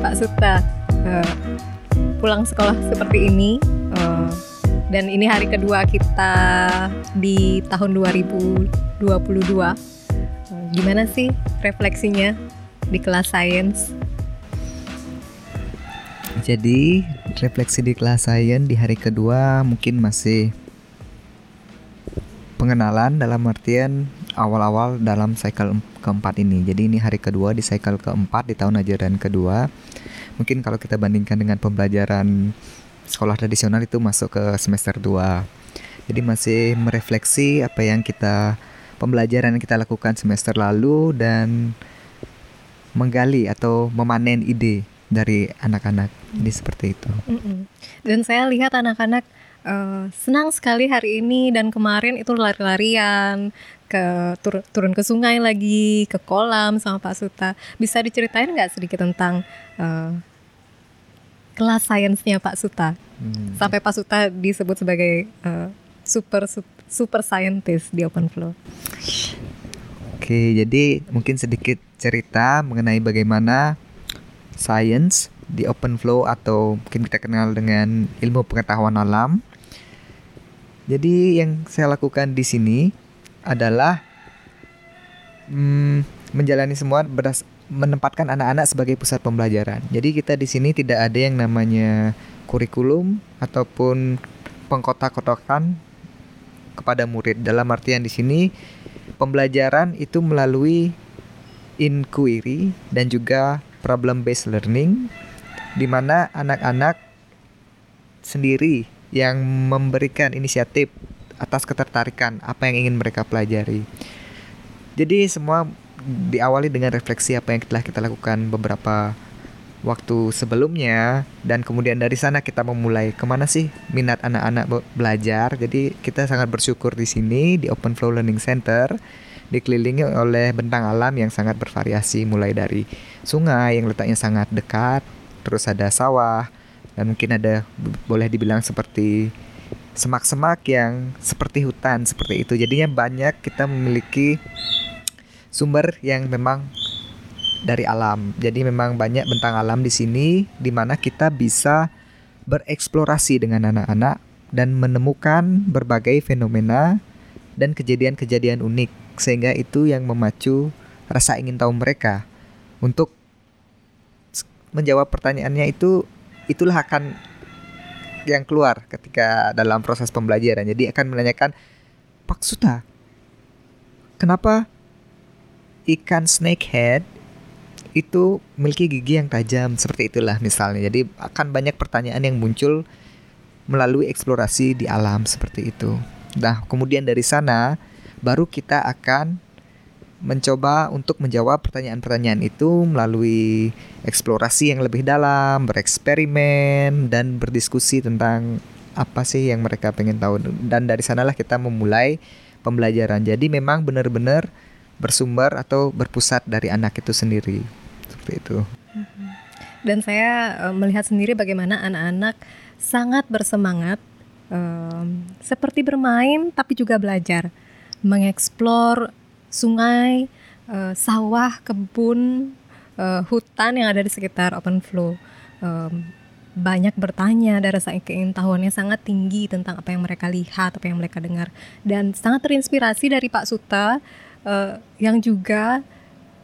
Pak Suta, uh, pulang sekolah seperti ini, uh, dan ini hari kedua kita di tahun 2022. Uh, gimana sih refleksinya di kelas sains? Jadi refleksi di kelas sains di hari kedua mungkin masih pengenalan dalam artian awal-awal dalam cycle keempat ini. Jadi ini hari kedua di cycle keempat di tahun ajaran kedua. Mungkin kalau kita bandingkan dengan pembelajaran sekolah tradisional itu masuk ke semester 2. Jadi masih merefleksi apa yang kita pembelajaran yang kita lakukan semester lalu dan menggali atau memanen ide dari anak-anak. Jadi seperti itu. Dan saya lihat anak-anak uh, senang sekali hari ini dan kemarin itu lari-larian ke tur turun ke sungai lagi ke kolam sama Pak Suta bisa diceritain nggak sedikit tentang uh, kelas sainsnya Pak Suta hmm. sampai Pak Suta disebut sebagai uh, super super scientist di Open Flow. Oke, jadi mungkin sedikit cerita mengenai bagaimana science di Open Flow atau mungkin kita kenal dengan ilmu pengetahuan alam jadi yang saya lakukan di sini adalah hmm, menjalani semua berdas menempatkan anak-anak sebagai pusat pembelajaran. Jadi kita di sini tidak ada yang namanya kurikulum ataupun pengkotak-kotakan kepada murid. Dalam artian di sini pembelajaran itu melalui inquiry dan juga problem based learning di mana anak-anak sendiri yang memberikan inisiatif atas ketertarikan apa yang ingin mereka pelajari. Jadi semua diawali dengan refleksi apa yang telah kita lakukan beberapa waktu sebelumnya dan kemudian dari sana kita memulai ke mana sih minat anak-anak belajar. Jadi kita sangat bersyukur di sini di Open Flow Learning Center dikelilingi oleh bentang alam yang sangat bervariasi mulai dari sungai yang letaknya sangat dekat, terus ada sawah, dan mungkin ada boleh dibilang seperti semak-semak yang seperti hutan seperti itu. Jadinya banyak kita memiliki sumber yang memang dari alam. Jadi memang banyak bentang alam di sini di mana kita bisa bereksplorasi dengan anak-anak dan menemukan berbagai fenomena dan kejadian-kejadian unik sehingga itu yang memacu rasa ingin tahu mereka. Untuk menjawab pertanyaannya itu itulah akan yang keluar ketika dalam proses pembelajaran. Jadi akan menanyakan, Pak Suta, kenapa ikan snakehead itu memiliki gigi yang tajam seperti itulah misalnya. Jadi akan banyak pertanyaan yang muncul melalui eksplorasi di alam seperti itu. Nah, kemudian dari sana baru kita akan mencoba untuk menjawab pertanyaan-pertanyaan itu melalui eksplorasi yang lebih dalam, bereksperimen dan berdiskusi tentang apa sih yang mereka pengen tahu dan dari sanalah kita memulai pembelajaran. Jadi memang benar-benar bersumber atau berpusat dari anak itu sendiri. Seperti itu. Mm-hmm. Dan saya uh, melihat sendiri bagaimana anak-anak sangat bersemangat um, seperti bermain tapi juga belajar, mengeksplor sungai, uh, sawah, kebun, uh, hutan yang ada di sekitar open flow. Um, banyak bertanya dan rasa keingintahuannya sangat tinggi tentang apa yang mereka lihat, apa yang mereka dengar, dan sangat terinspirasi dari Pak Suta uh, yang juga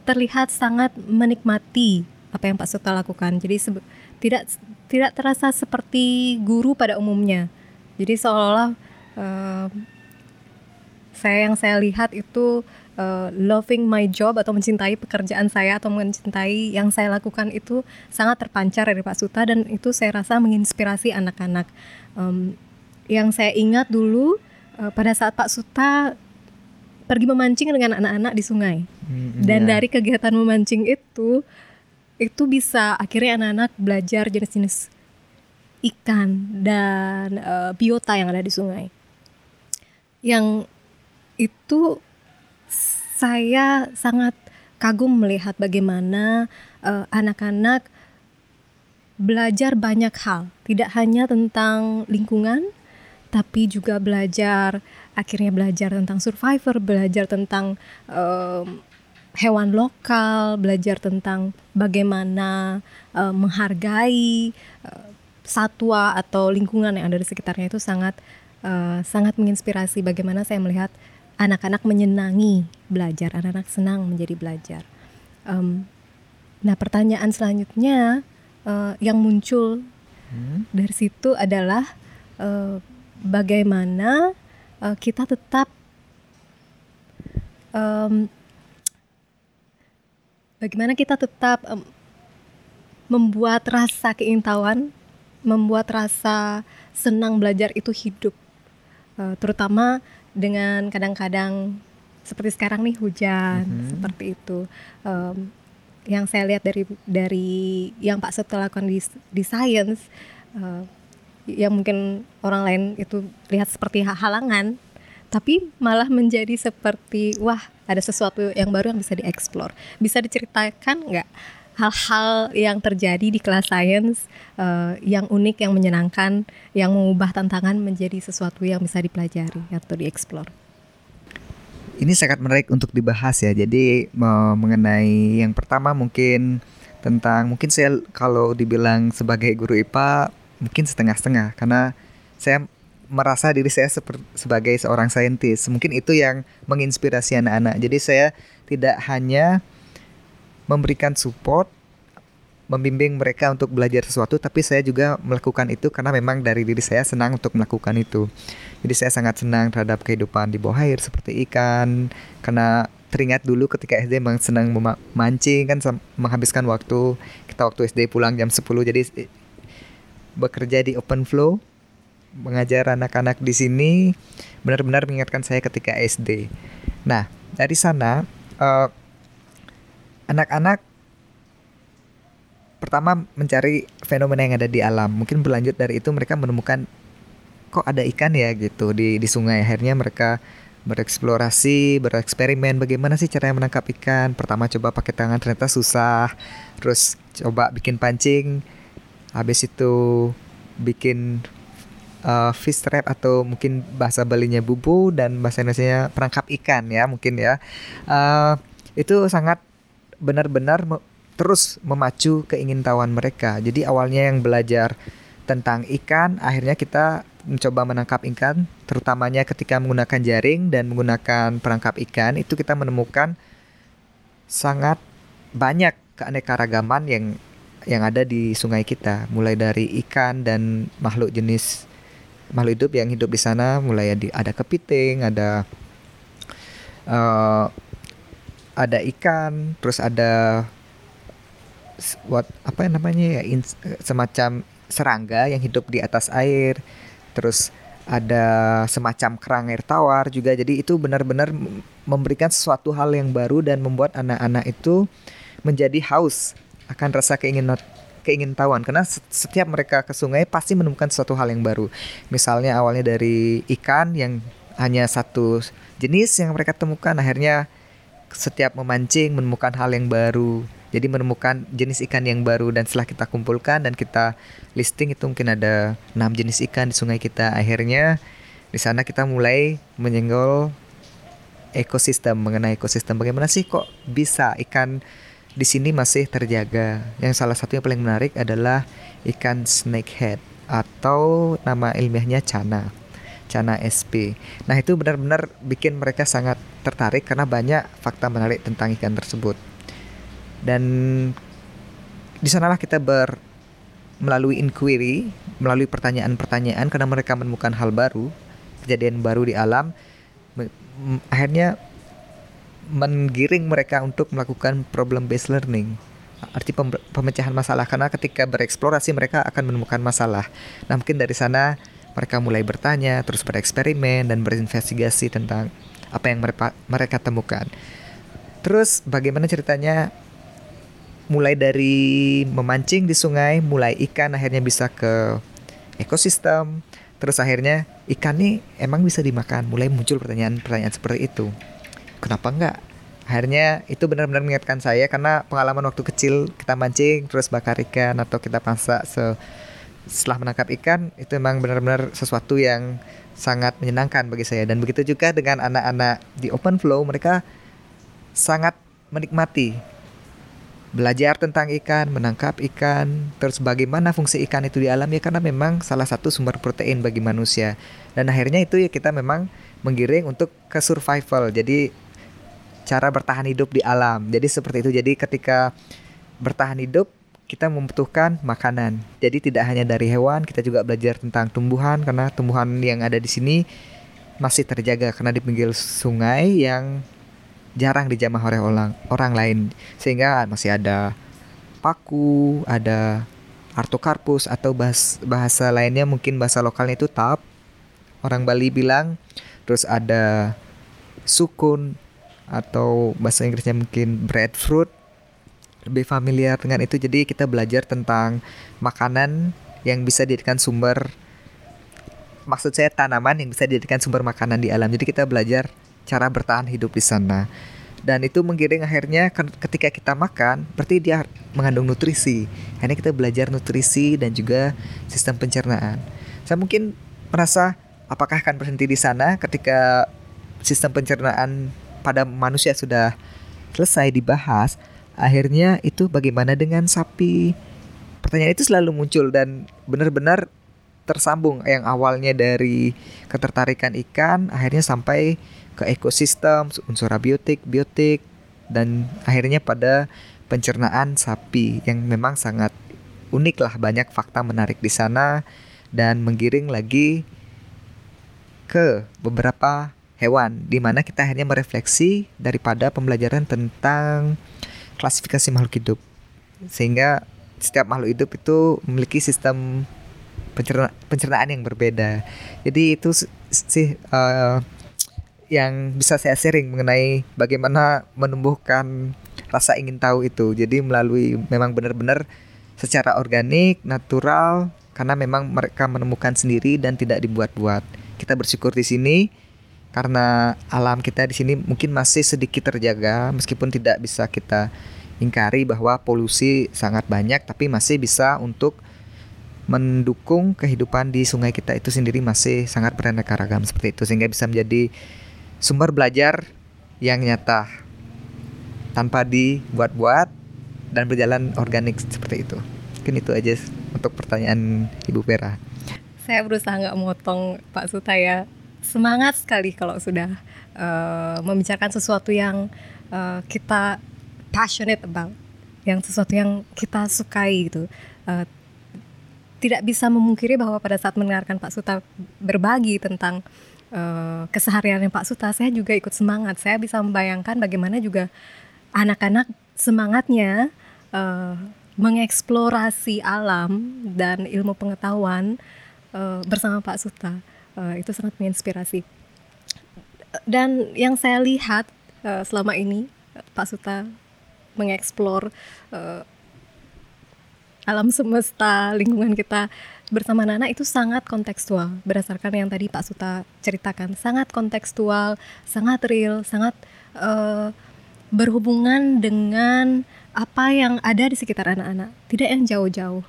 terlihat sangat menikmati apa yang Pak Suta lakukan. Jadi tidak tidak terasa seperti guru pada umumnya. Jadi seolah-olah uh, saya yang saya lihat itu uh, loving my job atau mencintai pekerjaan saya atau mencintai yang saya lakukan itu sangat terpancar dari Pak Suta dan itu saya rasa menginspirasi anak-anak. Um, yang saya ingat dulu uh, pada saat Pak Suta pergi memancing dengan anak-anak di sungai. Hmm, dan yeah. dari kegiatan memancing itu itu bisa akhirnya anak-anak belajar jenis-jenis ikan dan uh, biota yang ada di sungai. Yang itu saya sangat kagum melihat bagaimana eh, anak-anak belajar banyak hal, tidak hanya tentang lingkungan, tapi juga belajar akhirnya belajar tentang survivor, belajar tentang um, hewan lokal, belajar tentang bagaimana uh, menghargai uh, satwa atau lingkungan yang ada di sekitarnya itu sangat uh, sangat menginspirasi bagaimana saya melihat anak-anak menyenangi belajar, anak-anak senang menjadi belajar. Um, nah, pertanyaan selanjutnya uh, yang muncul hmm. dari situ adalah uh, bagaimana uh, kita tetap um, bagaimana kita tetap um, membuat rasa keingintahuan, membuat rasa senang belajar itu hidup, uh, terutama dengan kadang-kadang seperti sekarang nih hujan mm -hmm. seperti itu. Um, yang saya lihat dari dari yang Pak Seto lakukan di di science, uh, yang mungkin orang lain itu lihat seperti halangan, tapi malah menjadi seperti wah ada sesuatu yang baru yang bisa dieksplor. Bisa diceritakan nggak hal-hal yang terjadi di kelas sains uh, yang unik, yang menyenangkan, yang mengubah tantangan menjadi sesuatu yang bisa dipelajari atau dieksplor? Ini sangat menarik untuk dibahas ya. Jadi mengenai yang pertama mungkin tentang mungkin saya kalau dibilang sebagai guru IPA mungkin setengah-setengah karena saya merasa diri saya sebagai seorang saintis. Mungkin itu yang menginspirasi anak-anak. Jadi saya tidak hanya memberikan support, membimbing mereka untuk belajar sesuatu, tapi saya juga melakukan itu karena memang dari diri saya senang untuk melakukan itu. Jadi saya sangat senang terhadap kehidupan di bawah air seperti ikan, karena teringat dulu ketika SD memang senang memancing kan menghabiskan waktu kita waktu SD pulang jam 10 jadi bekerja di open flow mengajar anak-anak di sini benar-benar mengingatkan saya ketika SD. Nah, dari sana eh, anak-anak pertama mencari fenomena yang ada di alam. Mungkin berlanjut dari itu mereka menemukan kok ada ikan ya gitu di di sungai. Akhirnya mereka bereksplorasi, bereksperimen bagaimana sih cara menangkap ikan. Pertama coba pakai tangan ternyata susah. Terus coba bikin pancing. Habis itu bikin uh, fish trap atau mungkin bahasa Balinya bubu dan bahasa Indonesia perangkap ikan ya mungkin ya uh, itu sangat benar-benar me terus memacu keingintahuan mereka. Jadi awalnya yang belajar tentang ikan akhirnya kita mencoba menangkap ikan terutamanya ketika menggunakan jaring dan menggunakan perangkap ikan itu kita menemukan sangat banyak keanekaragaman yang yang ada di sungai kita. Mulai dari ikan dan makhluk jenis makhluk hidup yang hidup di sana mulai ada, kepiting, ada uh, ada ikan, terus ada what apa namanya ya in, semacam serangga yang hidup di atas air, terus ada semacam kerang air tawar juga. Jadi itu benar-benar memberikan sesuatu hal yang baru dan membuat anak-anak itu menjadi haus akan rasa keinginan keingintahuan karena setiap mereka ke sungai pasti menemukan sesuatu hal yang baru. Misalnya awalnya dari ikan yang hanya satu jenis yang mereka temukan akhirnya setiap memancing menemukan hal yang baru. Jadi menemukan jenis ikan yang baru dan setelah kita kumpulkan dan kita listing itu mungkin ada enam jenis ikan di sungai kita. Akhirnya di sana kita mulai menyenggol ekosistem mengenai ekosistem bagaimana sih kok bisa ikan di sini masih terjaga. Yang salah satu yang paling menarik adalah ikan snakehead atau nama ilmiahnya cana. Cana SP. Nah, itu benar-benar bikin mereka sangat tertarik karena banyak fakta menarik tentang ikan tersebut. Dan di sanalah kita ber melalui inquiry, melalui pertanyaan-pertanyaan karena mereka menemukan hal baru, kejadian baru di alam, akhirnya menggiring mereka untuk melakukan problem based learning arti pemecahan masalah karena ketika bereksplorasi mereka akan menemukan masalah nah mungkin dari sana mereka mulai bertanya terus bereksperimen dan berinvestigasi tentang apa yang mereka temukan. Terus bagaimana ceritanya? Mulai dari memancing di sungai mulai ikan akhirnya bisa ke ekosistem. Terus akhirnya ikan nih emang bisa dimakan. Mulai muncul pertanyaan-pertanyaan seperti itu. Kenapa enggak? Akhirnya itu benar-benar mengingatkan saya karena pengalaman waktu kecil kita mancing terus bakar ikan atau kita masak se setelah menangkap ikan itu memang benar-benar sesuatu yang sangat menyenangkan bagi saya dan begitu juga dengan anak-anak di open flow mereka sangat menikmati belajar tentang ikan, menangkap ikan, terus bagaimana fungsi ikan itu di alam ya karena memang salah satu sumber protein bagi manusia. Dan akhirnya itu ya kita memang menggiring untuk ke survival. Jadi cara bertahan hidup di alam. Jadi seperti itu. Jadi ketika bertahan hidup kita membutuhkan makanan. Jadi tidak hanya dari hewan, kita juga belajar tentang tumbuhan karena tumbuhan yang ada di sini masih terjaga karena di pinggir sungai yang jarang dijamah oleh orang orang lain sehingga masih ada paku, ada artokarpus atau bahas, bahasa lainnya mungkin bahasa lokalnya itu tap. Orang Bali bilang terus ada sukun atau bahasa Inggrisnya mungkin breadfruit lebih familiar dengan itu. Jadi kita belajar tentang makanan yang bisa dijadikan sumber maksud saya tanaman yang bisa dijadikan sumber makanan di alam. Jadi kita belajar cara bertahan hidup di sana. Dan itu menggiring akhirnya ketika kita makan berarti dia mengandung nutrisi. Akhirnya kita belajar nutrisi dan juga sistem pencernaan. Saya mungkin merasa apakah akan berhenti di sana ketika sistem pencernaan pada manusia sudah selesai dibahas akhirnya itu bagaimana dengan sapi? Pertanyaan itu selalu muncul dan benar-benar tersambung. Yang awalnya dari ketertarikan ikan akhirnya sampai ke ekosistem, unsur abiotik, biotik, dan akhirnya pada pencernaan sapi yang memang sangat unik lah. Banyak fakta menarik di sana dan menggiring lagi ke beberapa hewan di mana kita akhirnya merefleksi daripada pembelajaran tentang klasifikasi makhluk hidup sehingga setiap makhluk hidup itu memiliki sistem pencerna pencernaan yang berbeda jadi itu sih uh, yang bisa saya sharing mengenai bagaimana menumbuhkan rasa ingin tahu itu. Jadi melalui memang benar-benar secara organik, natural karena memang mereka menemukan sendiri dan tidak dibuat-buat. Kita bersyukur di sini karena alam kita di sini mungkin masih sedikit terjaga meskipun tidak bisa kita ingkari bahwa polusi sangat banyak tapi masih bisa untuk mendukung kehidupan di sungai kita itu sendiri masih sangat beraneka ragam seperti itu sehingga bisa menjadi sumber belajar yang nyata tanpa dibuat-buat dan berjalan organik seperti itu. Mungkin itu aja untuk pertanyaan Ibu Vera. Saya berusaha nggak motong Pak Suta ya. Semangat sekali kalau sudah uh, membicarakan sesuatu yang uh, kita passionate about, yang sesuatu yang kita sukai gitu. Uh, tidak bisa memungkiri bahwa pada saat mendengarkan Pak Suta berbagi tentang uh, kesehariannya Pak Suta, saya juga ikut semangat. Saya bisa membayangkan bagaimana juga anak-anak semangatnya uh, mengeksplorasi alam dan ilmu pengetahuan uh, bersama Pak Suta. Uh, itu sangat menginspirasi. Dan yang saya lihat uh, selama ini Pak Suta mengeksplor uh, alam semesta, lingkungan kita bersama Nana itu sangat kontekstual. Berdasarkan yang tadi Pak Suta ceritakan sangat kontekstual sangat real sangat uh, berhubungan dengan apa yang ada di sekitar anak-anak. Tidak yang jauh-jauh.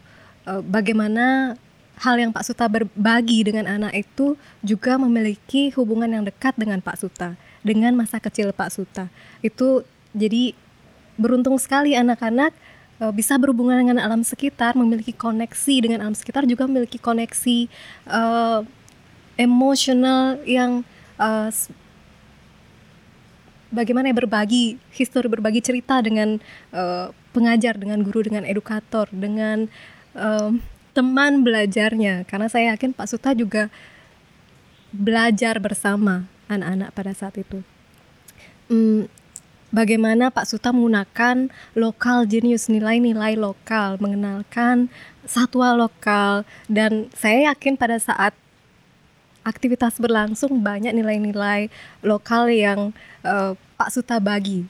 Uh, bagaimana hal yang Pak Suta berbagi dengan anak itu juga memiliki hubungan yang dekat dengan Pak Suta dengan masa kecil Pak Suta. Itu jadi beruntung sekali anak-anak uh, bisa berhubungan dengan alam sekitar, memiliki koneksi dengan alam sekitar, juga memiliki koneksi uh, emosional yang uh, bagaimana ya berbagi histori, berbagi cerita dengan pengajar, dengan guru, dengan edukator, dengan uh, teman belajarnya. Karena saya yakin Pak Suta juga belajar bersama anak-anak pada saat itu. Hmm, bagaimana Pak Suta menggunakan lokal genius nilai-nilai lokal, mengenalkan satwa lokal dan saya yakin pada saat aktivitas berlangsung banyak nilai-nilai lokal yang uh, Pak Suta bagi.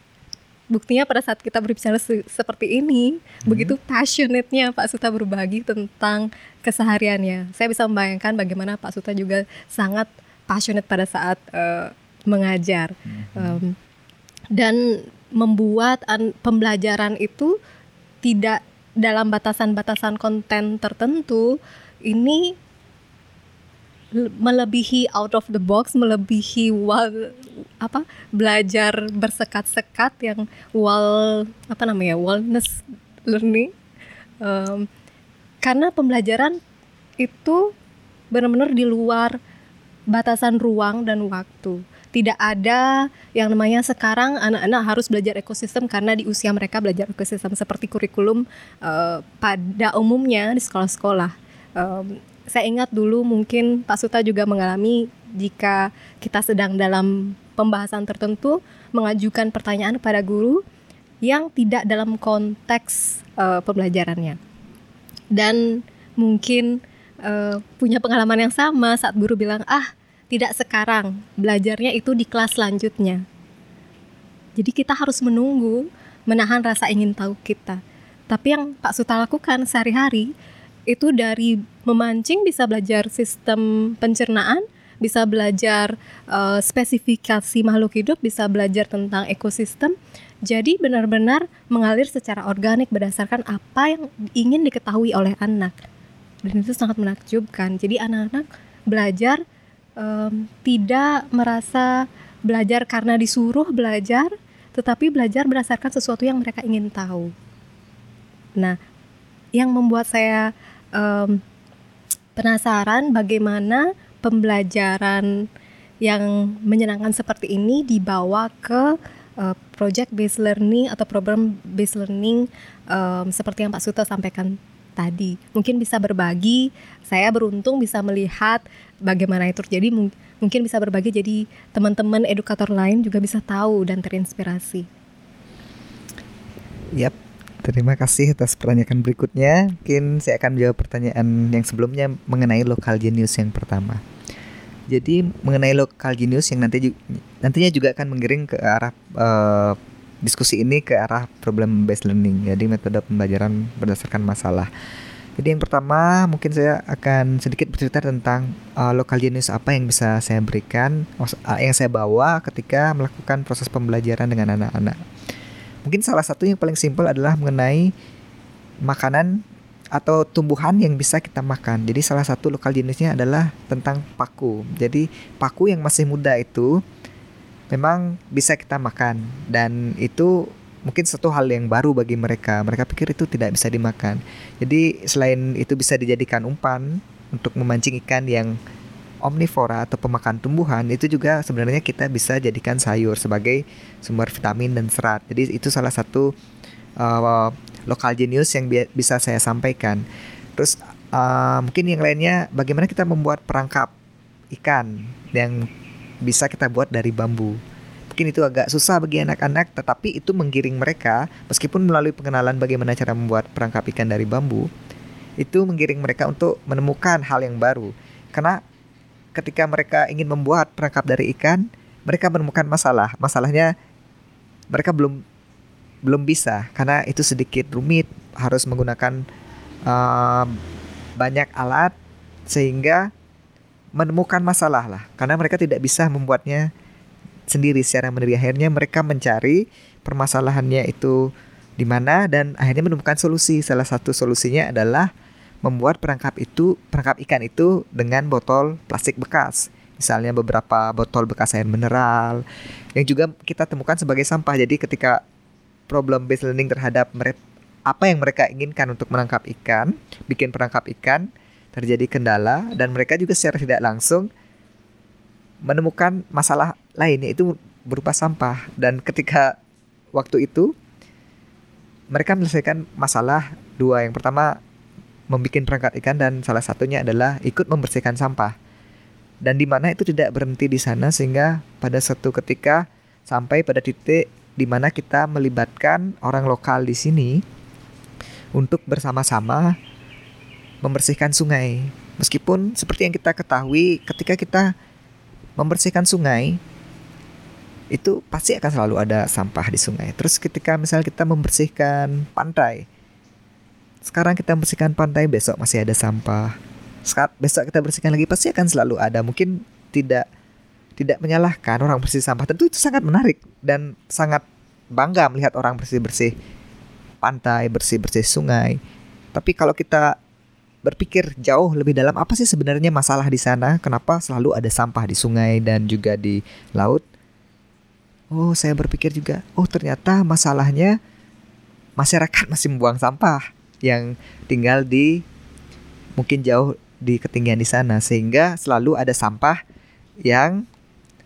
Buktinya pada saat kita berbicara se seperti ini, hmm. begitu passionate-nya Pak Suta berbagi tentang kesehariannya. Saya bisa membayangkan bagaimana Pak Suta juga sangat passionate pada saat uh, mengajar. Hmm. Um, dan membuat pembelajaran itu tidak dalam batasan-batasan konten tertentu ini melebihi out of the box, melebihi wall apa belajar bersekat-sekat yang wall apa namanya wellness learning um, karena pembelajaran itu benar-benar di luar batasan ruang dan waktu tidak ada yang namanya sekarang anak-anak harus belajar ekosistem karena di usia mereka belajar ekosistem seperti kurikulum uh, pada umumnya di sekolah-sekolah. Um, saya ingat dulu mungkin Pak Suta juga mengalami jika kita sedang dalam pembahasan tertentu mengajukan pertanyaan kepada guru yang tidak dalam konteks uh, pembelajarannya. Dan mungkin uh, punya pengalaman yang sama saat guru bilang, "Ah, tidak sekarang, belajarnya itu di kelas selanjutnya. Jadi kita harus menunggu, menahan rasa ingin tahu kita. Tapi yang Pak Suta lakukan sehari-hari itu dari memancing bisa belajar sistem pencernaan, bisa belajar uh, spesifikasi makhluk hidup, bisa belajar tentang ekosistem. Jadi benar-benar mengalir secara organik berdasarkan apa yang ingin diketahui oleh anak. Dan itu sangat menakjubkan. Jadi anak-anak belajar um, tidak merasa belajar karena disuruh belajar, tetapi belajar berdasarkan sesuatu yang mereka ingin tahu. Nah, yang membuat saya um, penasaran bagaimana pembelajaran yang menyenangkan seperti ini dibawa ke uh, project based learning atau program based learning um, seperti yang Pak Suto sampaikan tadi. Mungkin bisa berbagi. Saya beruntung bisa melihat bagaimana itu terjadi. Mungkin bisa berbagi jadi teman-teman edukator lain juga bisa tahu dan terinspirasi. Yap, terima kasih atas pertanyaan berikutnya. Mungkin saya akan jawab pertanyaan yang sebelumnya mengenai local genius yang pertama. Jadi mengenai local genius yang nanti nantinya juga akan mengiring ke arah uh, diskusi ini ke arah problem based learning, jadi metode pembelajaran berdasarkan masalah. Jadi yang pertama mungkin saya akan sedikit bercerita tentang uh, lokal jenis apa yang bisa saya berikan, uh, yang saya bawa ketika melakukan proses pembelajaran dengan anak-anak. Mungkin salah satu yang paling simpel adalah mengenai makanan atau tumbuhan yang bisa kita makan. Jadi salah satu lokal jenisnya adalah tentang paku. Jadi paku yang masih muda itu memang bisa kita makan dan itu mungkin satu hal yang baru bagi mereka. Mereka pikir itu tidak bisa dimakan. Jadi selain itu bisa dijadikan umpan untuk memancing ikan yang omnivora atau pemakan tumbuhan itu juga sebenarnya kita bisa jadikan sayur sebagai sumber vitamin dan serat. Jadi itu salah satu uh, lokal genius yang bi bisa saya sampaikan. Terus uh, mungkin yang lainnya bagaimana kita membuat perangkap ikan yang bisa kita buat dari bambu. Mungkin itu agak susah bagi anak-anak, tetapi itu menggiring mereka, meskipun melalui pengenalan bagaimana cara membuat perangkap ikan dari bambu, itu menggiring mereka untuk menemukan hal yang baru. Karena ketika mereka ingin membuat perangkap dari ikan, mereka menemukan masalah. Masalahnya mereka belum belum bisa karena itu sedikit rumit, harus menggunakan uh, banyak alat sehingga menemukan masalah lah. Karena mereka tidak bisa membuatnya sendiri secara mandiri. Akhirnya mereka mencari permasalahannya itu di mana dan akhirnya menemukan solusi. Salah satu solusinya adalah membuat perangkap itu perangkap ikan itu dengan botol plastik bekas. Misalnya beberapa botol bekas air mineral yang juga kita temukan sebagai sampah. Jadi ketika problem based learning terhadap apa yang mereka inginkan untuk menangkap ikan bikin perangkap ikan terjadi kendala dan mereka juga secara tidak langsung menemukan masalah lain yaitu berupa sampah. Dan ketika waktu itu mereka menyelesaikan masalah dua. Yang pertama membuat perangkat ikan dan salah satunya adalah ikut membersihkan sampah dan di mana itu tidak berhenti di sana sehingga pada suatu ketika sampai pada titik di mana kita melibatkan orang lokal di sini untuk bersama-sama membersihkan sungai. Meskipun seperti yang kita ketahui ketika kita membersihkan sungai itu pasti akan selalu ada sampah di sungai. Terus ketika misalnya kita membersihkan pantai, sekarang kita membersihkan pantai, besok masih ada sampah. Saat besok kita bersihkan lagi pasti akan selalu ada. Mungkin tidak tidak menyalahkan orang bersih sampah. Tentu itu sangat menarik dan sangat bangga melihat orang bersih-bersih pantai, bersih-bersih sungai. Tapi kalau kita berpikir jauh lebih dalam apa sih sebenarnya masalah di sana, kenapa selalu ada sampah di sungai dan juga di laut. Oh, saya berpikir juga, oh ternyata masalahnya masyarakat masih membuang sampah yang tinggal di mungkin jauh di ketinggian di sana sehingga selalu ada sampah yang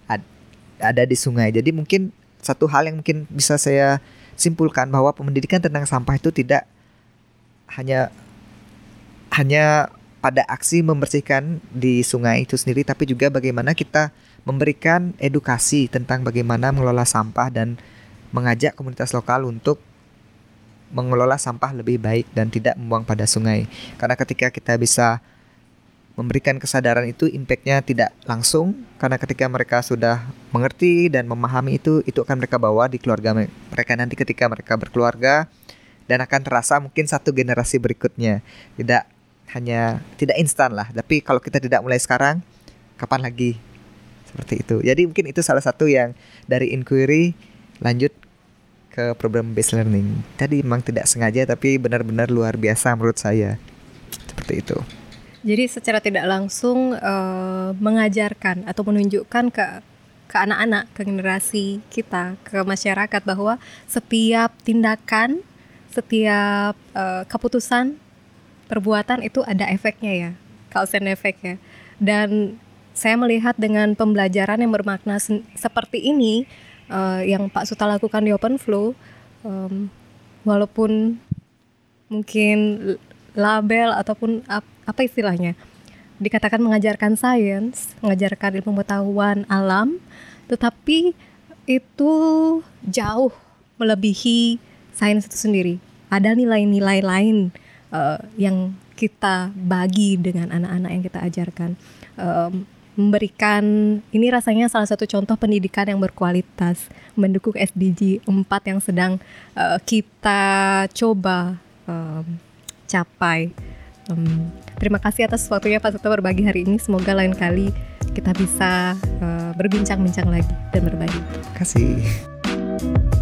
ad, ada di sungai. Jadi mungkin satu hal yang mungkin bisa saya simpulkan bahwa pendidikan tentang sampah itu tidak hanya hanya pada aksi membersihkan di sungai itu sendiri tapi juga bagaimana kita memberikan edukasi tentang bagaimana mengelola sampah dan mengajak komunitas lokal untuk mengelola sampah lebih baik dan tidak membuang pada sungai. Karena ketika kita bisa memberikan kesadaran itu impactnya tidak langsung. Karena ketika mereka sudah mengerti dan memahami itu itu akan mereka bawa di keluarga mereka nanti ketika mereka berkeluarga dan akan terasa mungkin satu generasi berikutnya. Tidak hanya tidak instan lah. Tapi kalau kita tidak mulai sekarang kapan lagi? Seperti itu. Jadi mungkin itu salah satu yang dari inquiry lanjut ke program based learning. Tadi memang tidak sengaja tapi benar-benar luar biasa menurut saya. Seperti itu. Jadi secara tidak langsung uh, mengajarkan atau menunjukkan ke ke anak-anak, ke generasi kita, ke masyarakat bahwa setiap tindakan, setiap uh, keputusan, perbuatan itu ada efeknya ya, cause and effect ya. Dan saya melihat dengan pembelajaran yang bermakna seperti ini uh, yang Pak Suta lakukan di Open Flow, um, walaupun mungkin label ataupun ap, apa istilahnya dikatakan mengajarkan sains, mengajarkan ilmu pengetahuan alam, tetapi itu jauh melebihi sains itu sendiri. Ada nilai-nilai lain uh, yang kita bagi dengan anak-anak yang kita ajarkan. Um, memberikan ini rasanya salah satu contoh pendidikan yang berkualitas mendukung SDG 4 yang sedang uh, kita coba um, capai. Um, terima kasih atas waktunya Pak Suto berbagi hari ini. Semoga lain kali kita bisa uh, berbincang-bincang lagi dan berbagi. Terima kasih.